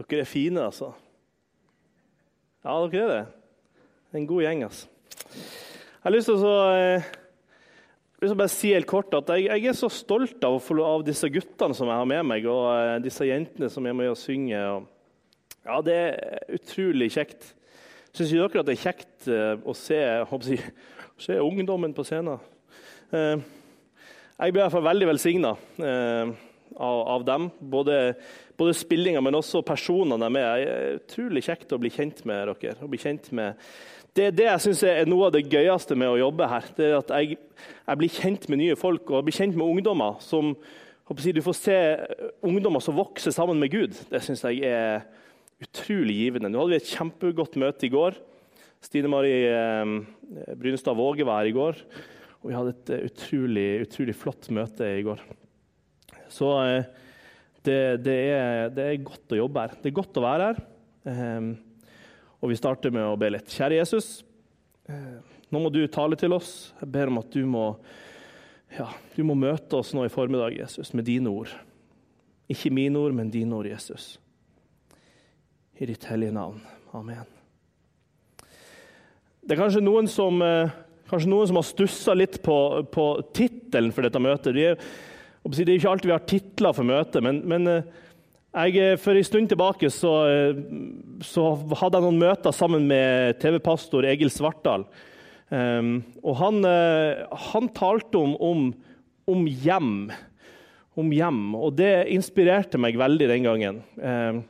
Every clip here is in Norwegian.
Dere er fine, altså. Ja, dere er det. Det er en god gjeng, altså. Jeg har lyst til å, eh, lyst til å bare si helt kort at jeg, jeg er så stolt av, av, disse guttene som jeg har med meg, og eh, disse jentene som er med og synger. Og, ja, det er utrolig kjekt. Syns dere at det er kjekt eh, å se, jeg, se ungdommen på scenen? Jeg blir i hvert fall veldig velsigna av, av, dem. Både både spillinga, men også personene de er. Utrolig kjekt å bli kjent med dere. å bli kjent med det det jeg synes er noe av det gøyeste med å jobbe her. Det er at jeg, jeg blir kjent med nye folk og jeg blir kjent med ungdommer. som Du får se ungdommer som vokser sammen med Gud. Det syns jeg er utrolig givende. Nå hadde vi et kjempegodt møte i går. Stine Marie eh, Brynestad Våge var her i går. Og vi hadde et utrolig, utrolig flott møte i går. Så eh, det, det, er, det, er, godt å jobbe her. Det er godt å være her. Um, og vi starter med å be litt. Kjære Jesus, uh, nå må du tale til oss. Jeg ber om at du må, ja, du må møte oss nå i formiddag, Jesus, med dine ord. Ikke mine ord, men dine ord, Jesus. I ditt hellige navn. Amen. Det er kanskje noen som, uh, kanskje noen som har stussa litt på, på tittelen for dette møtet. Vi er det er ikke alltid vi har titler for møtet, men, men eh, jeg, eh, for en stund tilbake så, eh, så, hadde jeg noen møter sammen med TV-pastor Egil Svartdal. Um, og han, han, talte om, om, om, hjem. Om hjem. Og det inspirerte meg veldig den gangen. Um,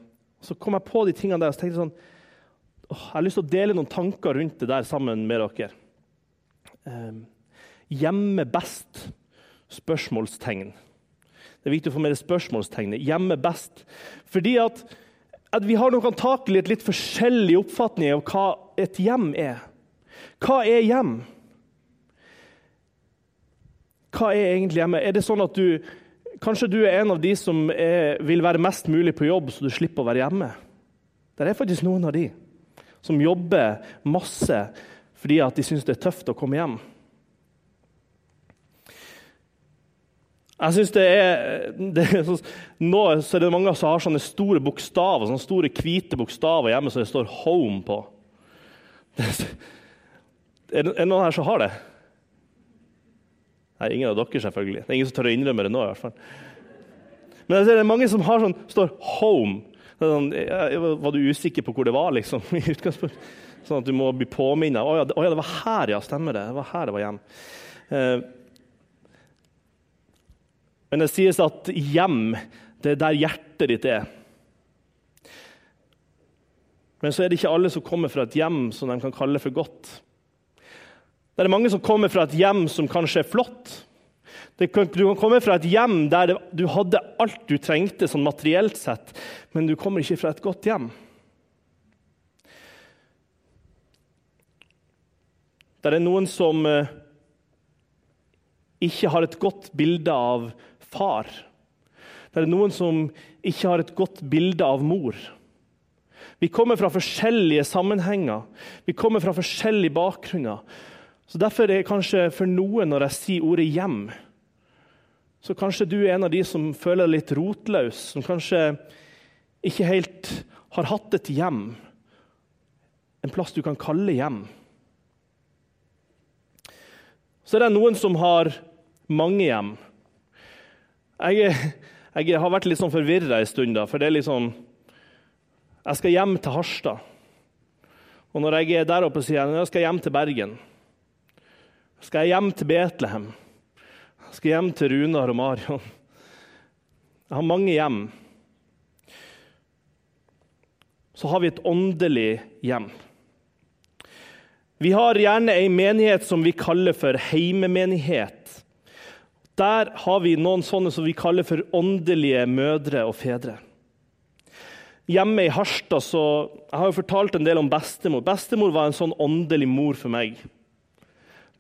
så kom jeg på de tingene der og tenkte sånn åh, Jeg har lyst til å dele noen tanker rundt det der sammen med dere. Um, hjemme best spørsmålstegn. Det er viktig å få med det spørsmålstegnet. Hjemme best. Fordi at, at vi har nok antakelig et litt forskjellig oppfatning av hva et hjem er. Hva er hjem? Hva er egentlig hjemme? Er det sånn at du Kanskje du er en av de som er, vil være mest mulig på jobb, så du slipper å være hjemme? Det er faktisk noen av de som jobber masse fordi at de syns det er tøft å komme hjem. Jeg synes det er, det er så, Nå så er det mange som har sånne store bokstaver, sånne store hvite bokstaver hjemme som det står 'Home' på. Er, det, noen her som har det? Nei, ingen av dere, selvfølgelig. Det er ingen som tør å innrømme det nå. i hvert fall. Men jeg ser det er mange som har sånn, står 'Home'. Sånn, var du usikker på hvor det var? liksom, i Sånn at du må bli påminnet. Å ja, det, å ja, det var her, ja. Stemmer det. Det var her det var hjem. Eh, men det sies at hjem, det er der hjertet ditt er. Men så er det ikke alle som kommer fra et hjem som de kan kalle for godt. Det er mange som kommer fra et hjem som kanskje er flott. du kan komme fra et hjem der du hadde alt du trengte sånn materielt sett, men du kommer ikke fra et godt hjem. Det er noen som eh, ikke har et godt bilde av far. Det er noen som ikke har et godt bilde av mor. Vi kommer fra forskjellige sammenhenger, vi kommer fra forskjellige bakgrunner. Så Derfor er det kanskje for noen, når jeg sier ordet 'hjem', så kanskje du er en av de som føler deg litt rotløs, som kanskje ikke helt har hatt et hjem, en plass du kan kalle hjem. Så det er det noen som har mange hjem. Jeg, jeg har vært litt sånn forvirra en stund. da, for det er liksom Jeg skal hjem til Harstad. Og når jeg er der oppe, sier jeg jeg skal hjem til Bergen. Skal jeg hjem til Betlehem? Jeg skal hjem til Runar og Marion. Jeg har mange hjem. Så har vi et åndelig hjem. Vi har gjerne ei menighet som vi kaller for heimemenighet. Der har vi noen sånne som vi kaller for åndelige mødre og fedre. Hjemme i Harstad så, Jeg har jo fortalt en del om bestemor. Bestemor var en sånn åndelig mor for meg.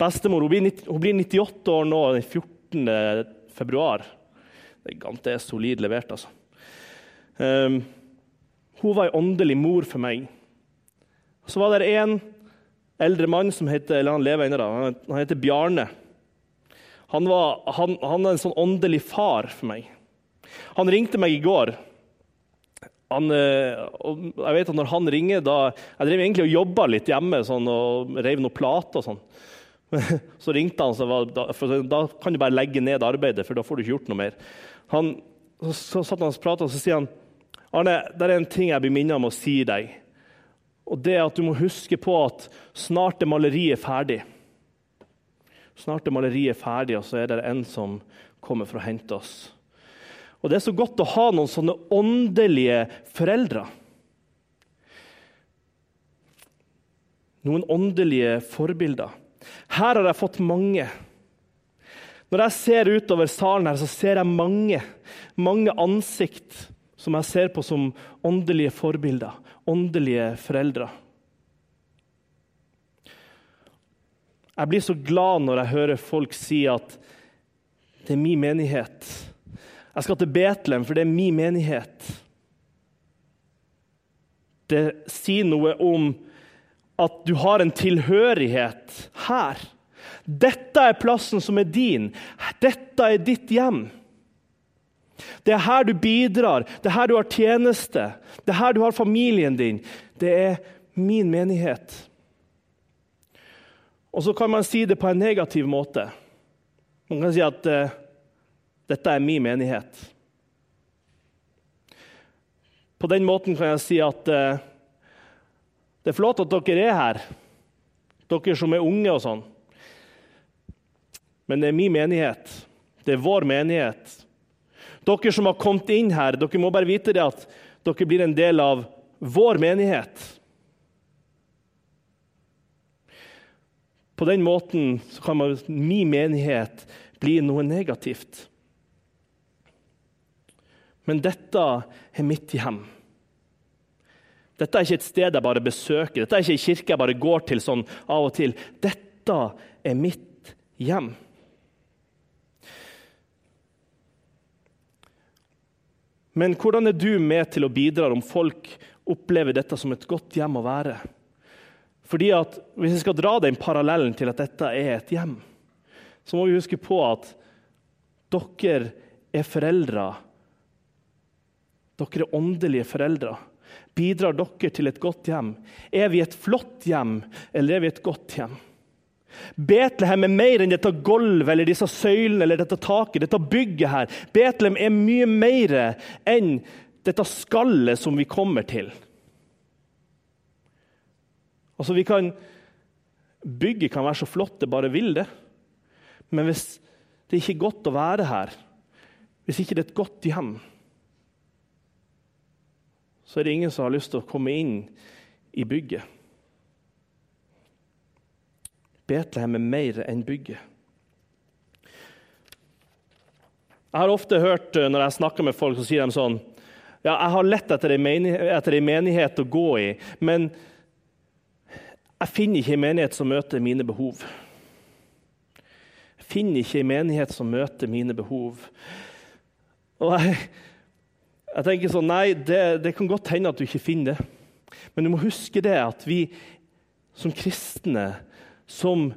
Bestemor hun blir, hun blir 98 år nå den 14. februar. Det er solid levert, altså. Um, hun var en åndelig mor for meg. Så var det en eldre mann som heter, eller han lever ennå, han heter Bjarne. Han, var, han, han er en sånn åndelig far for meg. Han ringte meg i går. han, jeg vet at når han ringer da, Jeg drev egentlig og jobba litt hjemme sånn, og reiv noen plater og sånn. Så ringte han, så var, da, da, kan du bare legge ned arbeidet, for da får du ikke gjort noe mer. Han, så, så satt han og pratet, og så sier han Arne, det er en ting jeg blir minnet om å si deg. Og det er at du må huske på at snart er maleriet ferdig. Snart er maleriet ferdig, og så er det en som kommer for å hente oss. Og Det er så godt å ha noen sånne åndelige foreldre. Noen åndelige forbilder. Her har jeg fått mange. Når jeg ser utover salen, her, så ser jeg mange, mange ansikt som jeg ser på som åndelige forbilder, åndelige foreldre. Jeg blir så glad når jeg hører folk si at det er min menighet. Jeg skal til Betlehem, for det er min menighet. Det sier noe om at du har en tilhørighet her. Dette er plassen som er din. Dette er ditt hjem. Det er her du bidrar, det er her du har tjeneste, det er her du har familien din. Det er min menighet. Og så kan man si det på en negativ måte. Man kan si at uh, dette er min menighet. På den måten kan jeg si at uh, det er flott at dere er her, dere som er unge og sånn. Men det er min menighet. Det er vår menighet. Dere som har kommet inn her, dere må bare vite det at dere blir en del av vår menighet. På den måten kan man, min menighet bli noe negativt. Men dette er mitt hjem. Dette er ikke et sted jeg bare besøker, dette er ikke en kirke jeg bare går til sånn av og til. Dette er mitt hjem. Men hvordan er du med til å bidra om folk opplever dette som et godt hjem å være? Fordi at Hvis vi skal dra den parallellen til at dette er et hjem, så må vi huske på at dere er foreldre. Dere er åndelige foreldre. Bidrar dere til et godt hjem? Er vi et flott hjem, eller er vi et godt hjem? Betlehem er mer enn dette gulvet eller disse søylene eller dette taket. dette bygget her. Betlehem er mye mer enn dette skallet som vi kommer til. Altså, vi kan, Bygget kan være så flott det bare vil det. Men hvis det ikke er godt å være her, hvis ikke det er et godt hjem, så er det ingen som har lyst til å komme inn i bygget. Betlehem er mer enn bygget. Jeg har ofte hørt eh, når jeg snakker med folk, så sier de sånn ja, Jeg har lett etter menighet, menighet å gå i, men jeg finner ikke en menighet som møter mine behov. Jeg finner ikke en menighet som møter mine behov. Og jeg, jeg tenker sånn Nei, det, det kan godt hende at du ikke finner det. Men du må huske det at vi som kristne som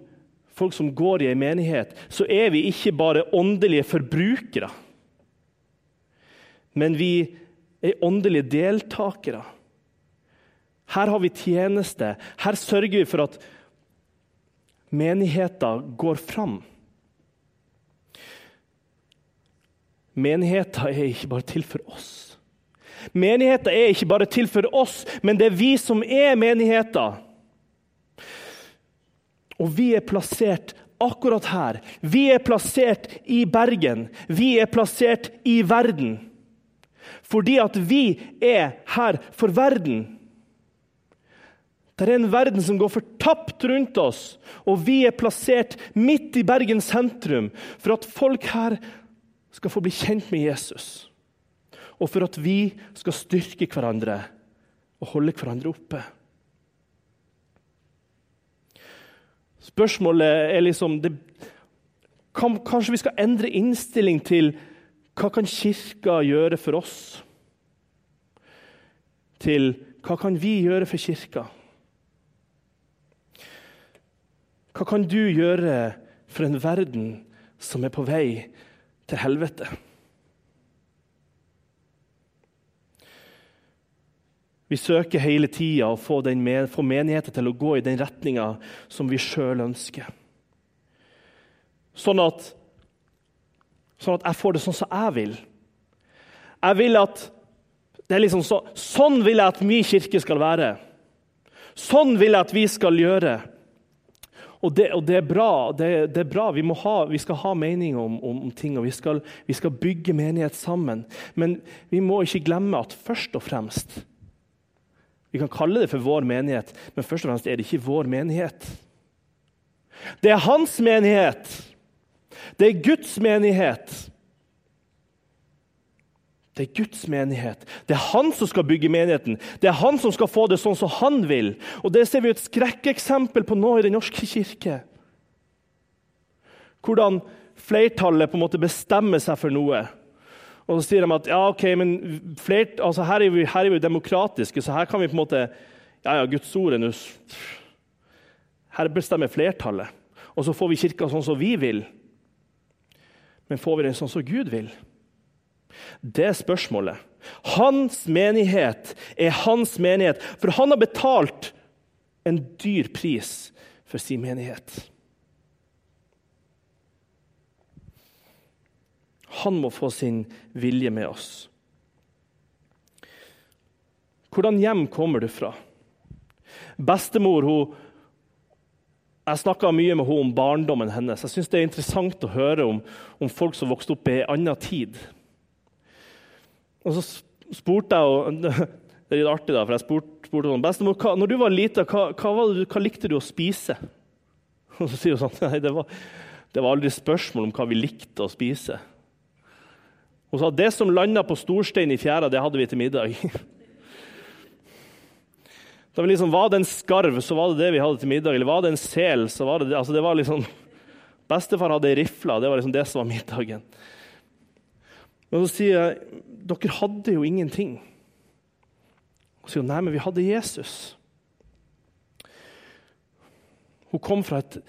folk som går i en menighet, så er vi ikke bare åndelige forbrukere. Men vi er åndelige deltakere. Her har vi tjeneste. Her sørger vi for at menigheten går fram. Menigheten er ikke bare til for oss. Menigheten er ikke bare til for oss, men det er vi som er menigheten. Og vi er plassert akkurat her. Vi er plassert i Bergen. Vi er plassert i verden. Fordi at vi er her for verden. Det er en verden som går fortapt rundt oss, og vi er plassert midt i Bergen sentrum for at folk her skal få bli kjent med Jesus. Og for at vi skal styrke hverandre og holde hverandre oppe. Spørsmålet er liksom det, kan, Kanskje vi skal endre innstilling til hva kan Kirka gjøre for oss? Til hva kan vi gjøre for Kirka? Hva kan du gjøre for en verden som er på vei til helvete? Vi søker hele tida å få, men, få menigheten til å gå i den retninga som vi sjøl ønsker. Sånn at, sånn at jeg får det sånn som jeg vil. Jeg vil at det er liksom så, Sånn vil jeg at min kirke skal være. Sånn vil jeg at vi skal gjøre. Og det, og det er bra. Det, det er bra. Vi, ha, vi, skal ha mening om, om, om ting, og vi skal, vi skal, bygge menighet sammen. Men vi må ikke glemme at først og fremst Vi kan kalle det for vår menighet, men først og fremst er det ikke vår menighet. Det er hans menighet. Det er Guds menighet. Det er Guds menighet. Det er han som skal bygge menigheten. Det er han som skal få det sånn som han vil. Og Det ser vi et skrekkeksempel på nå i Den norske kirke. Hvordan flertallet på en måte bestemmer seg for noe. Og så sier de at ja, ok, men flert, altså her, er vi, her er vi demokratiske, så her kan vi på en måte Ja, ja, Guds ord er nå Her bestemmer flertallet. Og så får vi kirka sånn som vi vil. Men får vi den sånn som Gud vil? Det er spørsmålet. Hans menighet er hans menighet, for han har betalt en dyr pris for sin menighet. Han må få sin vilje med oss. Hvordan hjem kommer du fra? Bestemor hun, Jeg snakka mye med henne om barndommen hennes. Jeg synes Det er interessant å høre om, om folk som vokste opp i en annen tid. Og så spurte jeg Det er litt artig, da, for jeg spurte, spurte sånn, bestemor, når du var lita, hva, hva, hva, likte du å spise? Og så sier hun sånn Nei, det var, det var aldri spørsmål om hva vi likte å spise. Hun sa det som landa på storstein i fjæra, det hadde vi til middag. Da vi liksom, Var det en skarv, så var det det vi hadde til middag. Eller var det en sel, så var det det. Altså, det var liksom, Bestefar hadde ei rifle, det var liksom det som var middagen. Men så sier jeg dere hadde jo ingenting. Og sier hun nei, men vi hadde Jesus. Hun kom fra et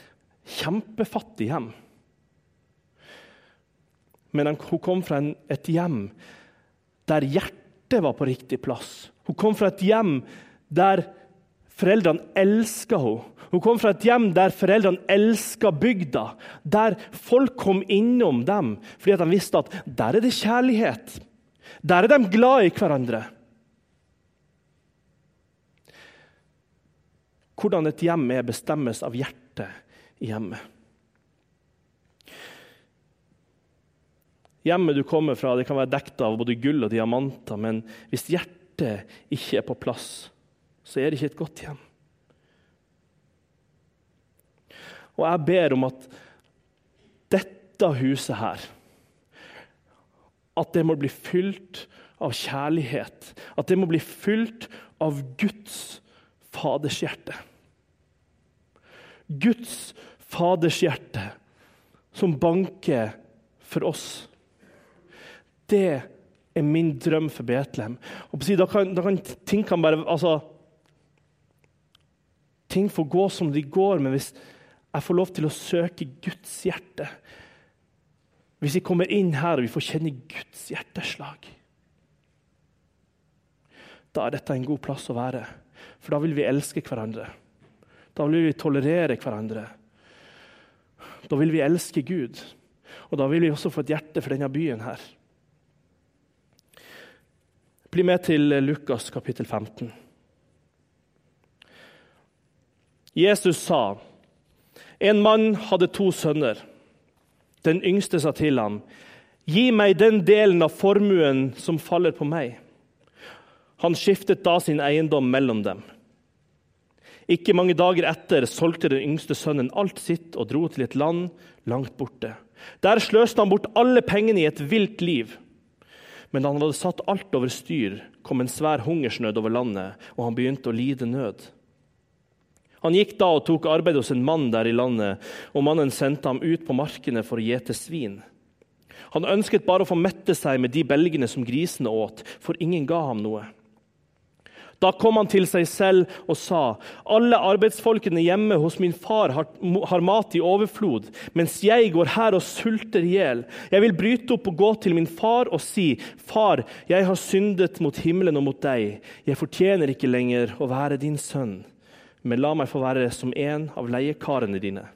kjempefattig hjem. Men hun kom fra et hjem der hjertet var på riktig plass. Hun kom fra et hjem der foreldrene elska henne. Hun kom fra et hjem der foreldrene elska bygda, der folk kom innom dem fordi de visste at der er det kjærlighet. Der er de glad i hverandre. Hvordan et hjem er, bestemmes av hjertet i hjemmet. Hjemmet du kommer fra, det kan være dekket av både gull og diamanter, men hvis hjertet ikke er på plass, så er det ikke et godt hjem. Og jeg ber om at dette huset her At det må bli fylt av kjærlighet. At det må bli fylt av Guds fadershjerte. Guds fadershjerte som banker for oss. Det er min drøm for Betlehem. Da kan, da kan ting kan bare altså, Ting får gå som de går, men hvis jeg får lov til å søke Guds hjerte. Hvis vi kommer inn her og vi får kjenne Guds hjerteslag, da er dette en god plass å være. For da vil vi elske hverandre. Da vil vi tolerere hverandre. Da vil vi elske Gud. Og da vil vi også få et hjerte for denne byen her. Bli med til Lukas kapittel 15. Jesus sa en mann hadde to sønner. Den yngste sa til ham, 'Gi meg den delen av formuen som faller på meg.' Han skiftet da sin eiendom mellom dem. Ikke mange dager etter solgte den yngste sønnen alt sitt og dro til et land langt borte. Der sløste han bort alle pengene i et vilt liv. Men da han hadde satt alt over styr, kom en svær hungersnød over landet, og han begynte å lide nød. Han gikk da og tok arbeid hos en mann der i landet, og mannen sendte ham ut på markene for å gjete svin. Han ønsket bare å få mette seg med de belgene som grisene åt, for ingen ga ham noe. Da kom han til seg selv og sa.: Alle arbeidsfolkene hjemme hos min far har, har mat i overflod, mens jeg går her og sulter i hjel. Jeg vil bryte opp og gå til min far og si:" Far, jeg har syndet mot himmelen og mot deg. Jeg fortjener ikke lenger å være din sønn, men la meg få være som en av leiekarene dine.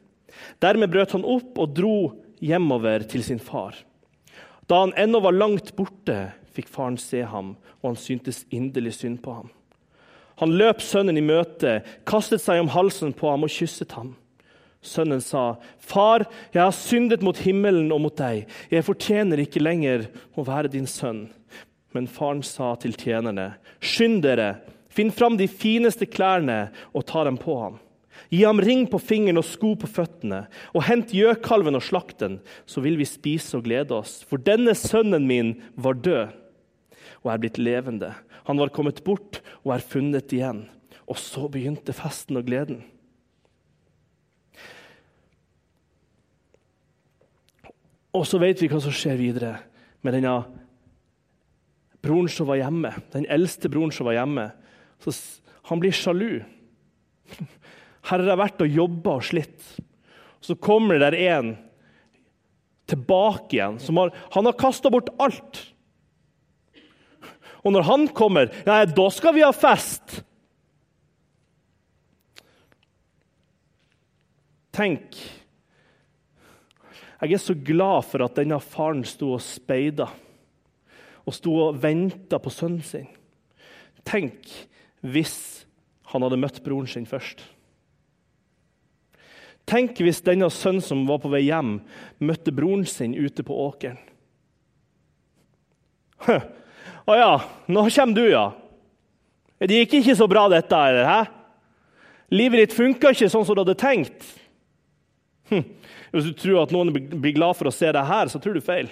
Dermed brøt han opp og dro hjemover til sin far. Da han ennå var langt borte, fikk faren se ham, og han syntes inderlig synd på ham. Han løp sønnen i møte, kastet seg om halsen på ham og kysset ham. Sønnen sa, 'Far, jeg har syndet mot himmelen og mot deg.' 'Jeg fortjener ikke lenger å være din sønn.' Men faren sa til tjenerne, 'Skynd dere, finn fram de fineste klærne og ta dem på ham.' Gi ham ring på fingeren og sko på føttene, og hent gjøkalven og slakt den, så vil vi spise og glede oss. For denne sønnen min var død og er blitt levende. Han var kommet bort og er funnet igjen. Og så begynte festen og gleden. Og så vet vi hva som skjer videre med denne broren som var hjemme. Den eldste broren som var hjemme. Så han blir sjalu. Her har jeg vært og jobba og slitt. Så kommer det der en tilbake igjen. Har, han har kasta bort alt. Og når han kommer, ja, da skal vi ha fest! Tenk Jeg er så glad for at denne faren sto og speida og sto og venta på sønnen sin. Tenk hvis han hadde møtt broren sin først. Tenk hvis denne sønnen som var på vei hjem, møtte broren sin ute på åkeren. Å ja, nå kommer du, ja. Det gikk ikke så bra, dette. eller hæ? Livet ditt funka ikke sånn som du hadde tenkt. Hm. Hvis du tror at noen blir glad for å se deg her, så tror du feil.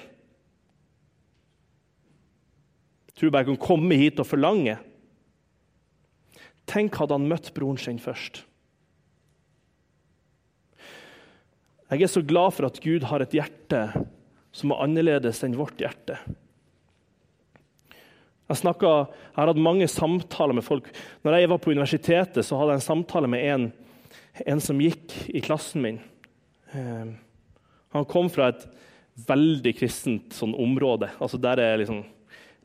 Du tror bare jeg kan komme hit og forlange. Tenk hadde han møtt broren sin først. Jeg er så glad for at Gud har et hjerte som er annerledes enn vårt hjerte. Jeg, snakket, jeg har hatt mange samtaler med folk. Når jeg var på universitetet, så hadde jeg en samtale med en, en som gikk i klassen min. Eh, han kom fra et veldig kristent sånn område. altså Der er liksom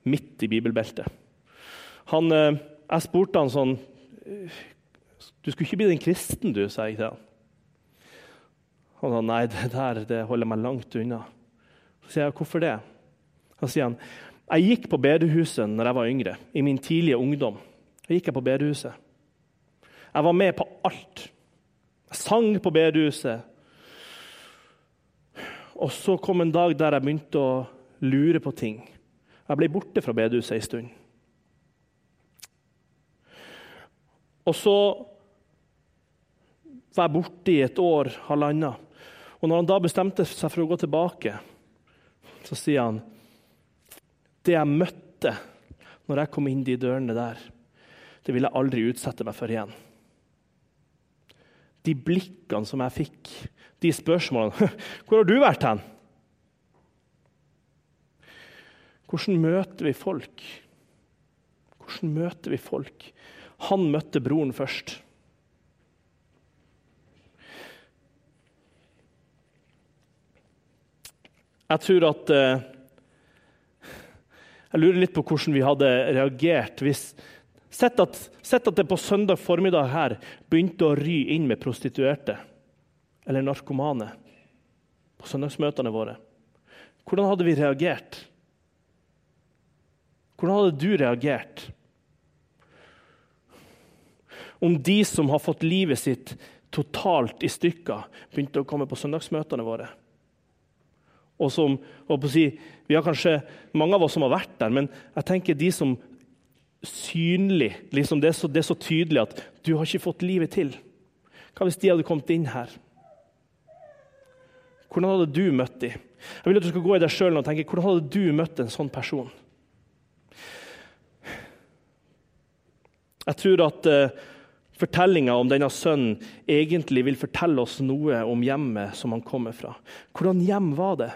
midt i bibelbeltet. Han, eh, jeg spurte han sånn Du skulle ikke bli en kristen, du, sa jeg til han. Han sa nei, det der det holder meg langt unna. Så sier jeg hvorfor det? Så sier han jeg gikk på bedehuset når jeg var yngre, i min tidlige ungdom. Jeg gikk jeg på bedehuset. Jeg var med på alt. Jeg sang på bedehuset. Og så kom en dag der jeg begynte å lure på ting. Jeg ble borte fra bedehuset en stund. Og så var jeg borte i et år, halvannet. Og når han da bestemte seg for å gå tilbake, så sier han Det jeg møtte når jeg kom inn de dørene der, det vil jeg aldri utsette meg for igjen. De blikkene som jeg fikk, de spørsmålene Hvor har du vært hen? Hvordan møter vi folk? Hvordan møter vi folk? Han møtte broren først. Jeg tror at eh, Jeg lurer litt på hvordan vi hadde reagert hvis Sett at, sett at det på søndag formiddag her begynte å ry inn med prostituerte eller narkomane på søndagsmøtene våre. Hvordan hadde vi reagert? Hvordan hadde du reagert om de som har fått livet sitt totalt i stykker, begynte å komme på søndagsmøtene våre? og som si, Vi har kanskje mange av oss som har vært der, men jeg tenker de som synlig liksom det, er så, det er så tydelig at du har ikke fått livet til. Hva hvis de hadde kommet inn her? Hvordan hadde du møtt dem? Jeg vil at du skal gå i deg sjøl og tenke hvordan hadde du møtt en sånn person? Jeg tror at uh, fortellinga om denne sønnen egentlig vil fortelle oss noe om hjemmet som han kommer fra. Hvordan hjem var det?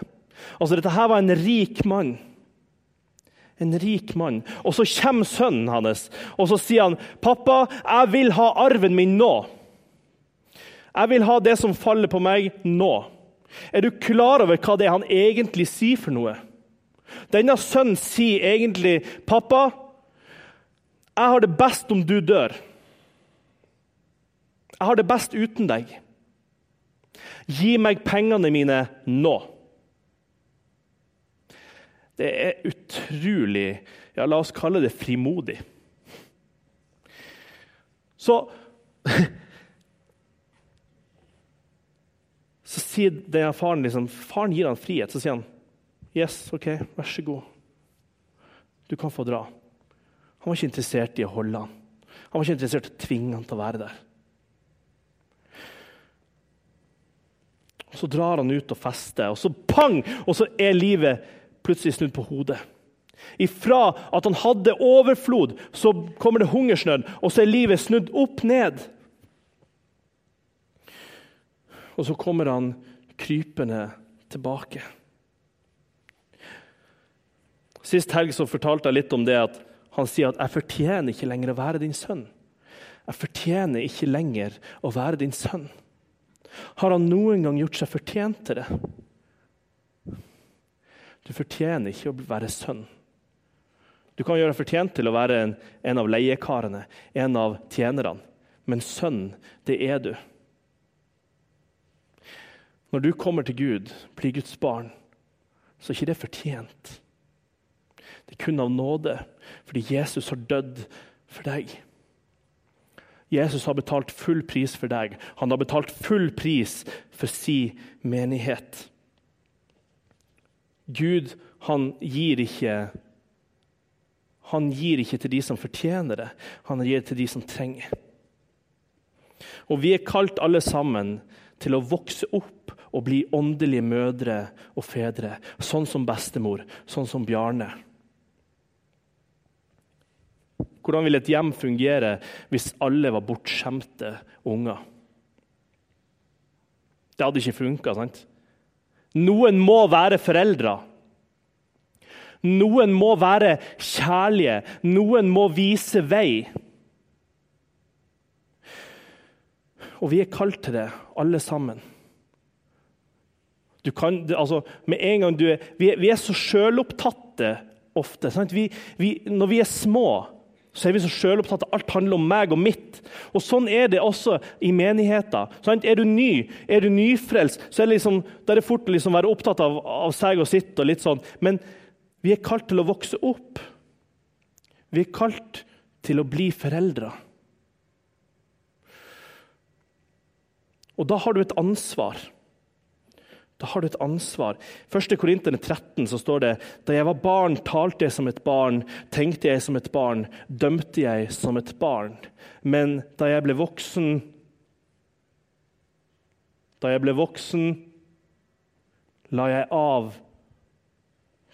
Altså, Dette her var en rik mann. En rik mann. Og så kommer sønnen hans og så sier han, 'Pappa, jeg vil ha arven min nå.' 'Jeg vil ha det som faller på meg, nå.' Er du klar over hva det er han egentlig sier for noe? Denne sønnen sier egentlig, 'Pappa, jeg har det best om du dør.' 'Jeg har det best uten deg.' Gi meg pengene mine nå. Det er utrolig ja, La oss kalle det frimodig. Så Så sier denne faren liksom, faren gir han frihet. Så sier han yes, ok, vær så god. Du kan få dra. Han var ikke interessert i å holde han. Han var ikke interessert i å tvinge han til å være der. Så drar han ut og fester, og så pang! Og så er livet plutselig snudd på hodet. Ifra at han hadde overflod, så kommer det hungersnød, og så er livet snudd opp ned. Og så kommer han krypende tilbake. Sist helg så fortalte jeg litt om det at han sier at 'jeg fortjener ikke lenger å være din sønn'. Jeg fortjener ikke lenger å være din sønn. Har han noen gang gjort seg fortjent til det? Du fortjener ikke å være sønn. Du kan gjøre deg fortjent til å være en, en av leiekarene, en av tjenerne. Men sønn, det er du. Når du kommer til Gud, blir Guds barn, så er ikke det fortjent. Det er kun av nåde, fordi Jesus har dødd for deg. Jesus har betalt full pris for deg. Han har betalt full pris for si menighet. Gud, han gir ikke Han gir ikke til de som fortjener det, han gir til de som trenger. Og vi er kalt alle sammen til å vokse opp og bli åndelige mødre og fedre, sånn som bestemor, sånn som Bjarne. Hvordan ville et hjem fungere hvis alle var bortskjemte unger? Det hadde ikke funka. Noen må være foreldre. Noen må være kjærlige. Noen må vise vei. Og vi er kalt til det, alle sammen. Kan, altså, med en gang du er, vi, er, vi er så sjølopptatte ofte. Vi, vi, når vi er små, så er vi så selvopptatt at alt handler om meg og mitt. Og Sånn er det også i menigheten. Er du ny, er du nyfrelst, så er det, liksom, er fort å liksom være opptatt av, av, seg og sitt. og litt sånn. Men vi er kalt til å vokse opp. Vi er kalt til å bli foreldre. Og da har du et ansvar. Da har du et ansvar. 1. Korinterne 13 så står det da jeg var barn, talte jeg som et barn, tenkte jeg som et barn, dømte jeg som et barn. Men da jeg ble voksen Da jeg ble voksen, la jeg av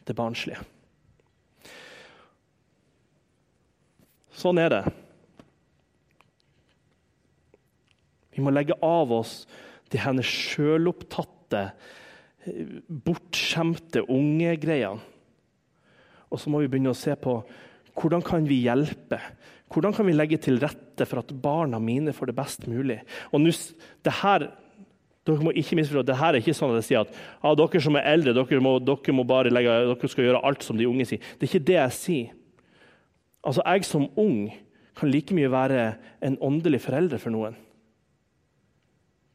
det barnslige. Sånn er det. Vi må legge av oss de henne sjølopptatte flotte, bortskjemte ungegreiene. Og så må vi begynne å se på hvordan kan vi hjelpe? Hvordan kan vi legge til rette for at barna mine får det best mulig? Og nu, det her, dere må ikke misforstå, det her er ikke sånn at jeg sier at ah, dere som er eldre, dere, må, dere, må legge, dere skal gjøre alt som de unge sier. Det er ikke det jeg sier. Altså, Jeg som ung kan like mye være en åndelig forelder for noen.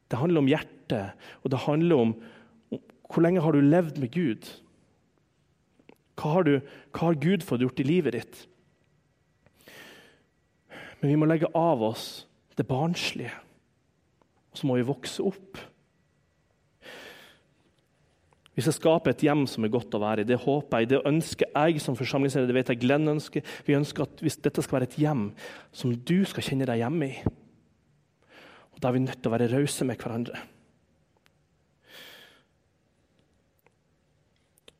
Det handler om hjertet, og det handler om hvor lenge har du levd med Gud. Hva har, du, hva har Gud fått gjort i livet ditt? Men vi må legge av oss det barnslige, og så må vi vokse opp. Vi skal skape et hjem som er godt å være i. Det håper jeg, det ønsker jeg som forsamlingsleder. Det vet jeg Glenn ønsker. Vi ønsker at dette skal være et hjem som du skal kjenne deg hjemme i. Og Da er vi nødt til å være rause med hverandre.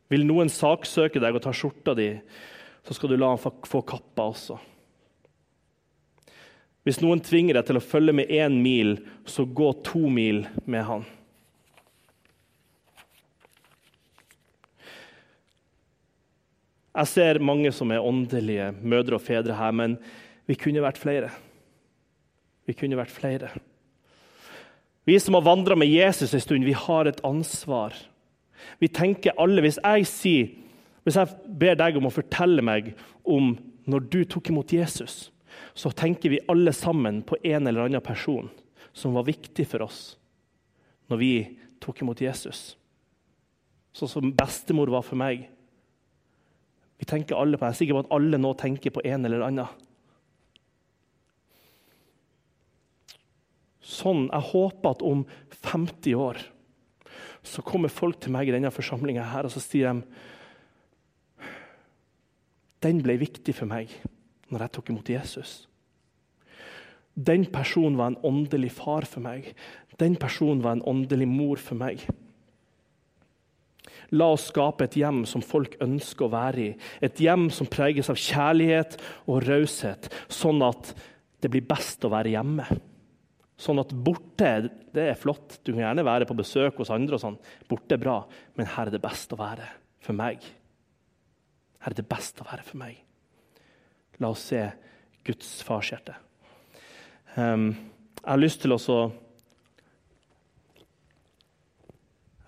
Vil noen saksøke deg og ta skjorta di, så skal du la han få kappa også. Hvis noen tvinger deg til å følge med én mil, så gå to mil med han. Jeg ser mange som er åndelige mødre og fedre her, men vi kunne vært flere. Vi kunne vært flere. Vi som har vandra med Jesus en stund, vi har et ansvar. Vi tenker alle, Hvis jeg sier, hvis jeg ber deg om å fortelle meg om når du tok imot Jesus, så tenker vi alle sammen på en eller annen person som var viktig for oss når vi tok imot Jesus. Sånn som bestemor var for meg. Vi tenker alle på, Jeg er sikker på at alle nå tenker på en eller annen. Sånn, Jeg håper at om 50 år så kommer folk til meg i denne forsamlinga og så sier de den ble viktig for meg når jeg tok imot Jesus. Den personen var en åndelig far for meg. Den personen var en åndelig mor for meg. La oss skape et hjem som folk ønsker å være i. Et hjem som preges av kjærlighet og raushet, sånn at det blir best å være hjemme. Sånn at borte det er flott, du kan gjerne være på besøk hos andre, og sånn. borte er bra, men her er det best å være for meg. Her er det best å være for meg. La oss se Guds farshjerte. Um, jeg har lyst til å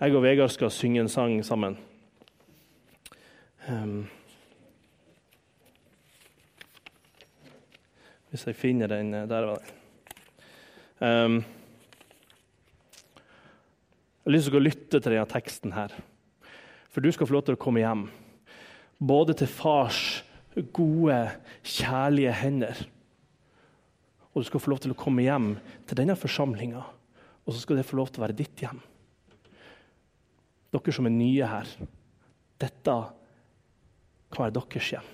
Jeg og Vegard skal synge en sang sammen. Um, hvis jeg finner den eh, Der var den. Um, jeg har lyst til å lytte til denne teksten her. For du skal få lov til å komme hjem. Både til fars gode, kjærlige hender og du skal få lov til å komme hjem til denne forsamlinga, og så skal det få lov til å være ditt hjem. Dere som er nye her, dette kan være deres hjem.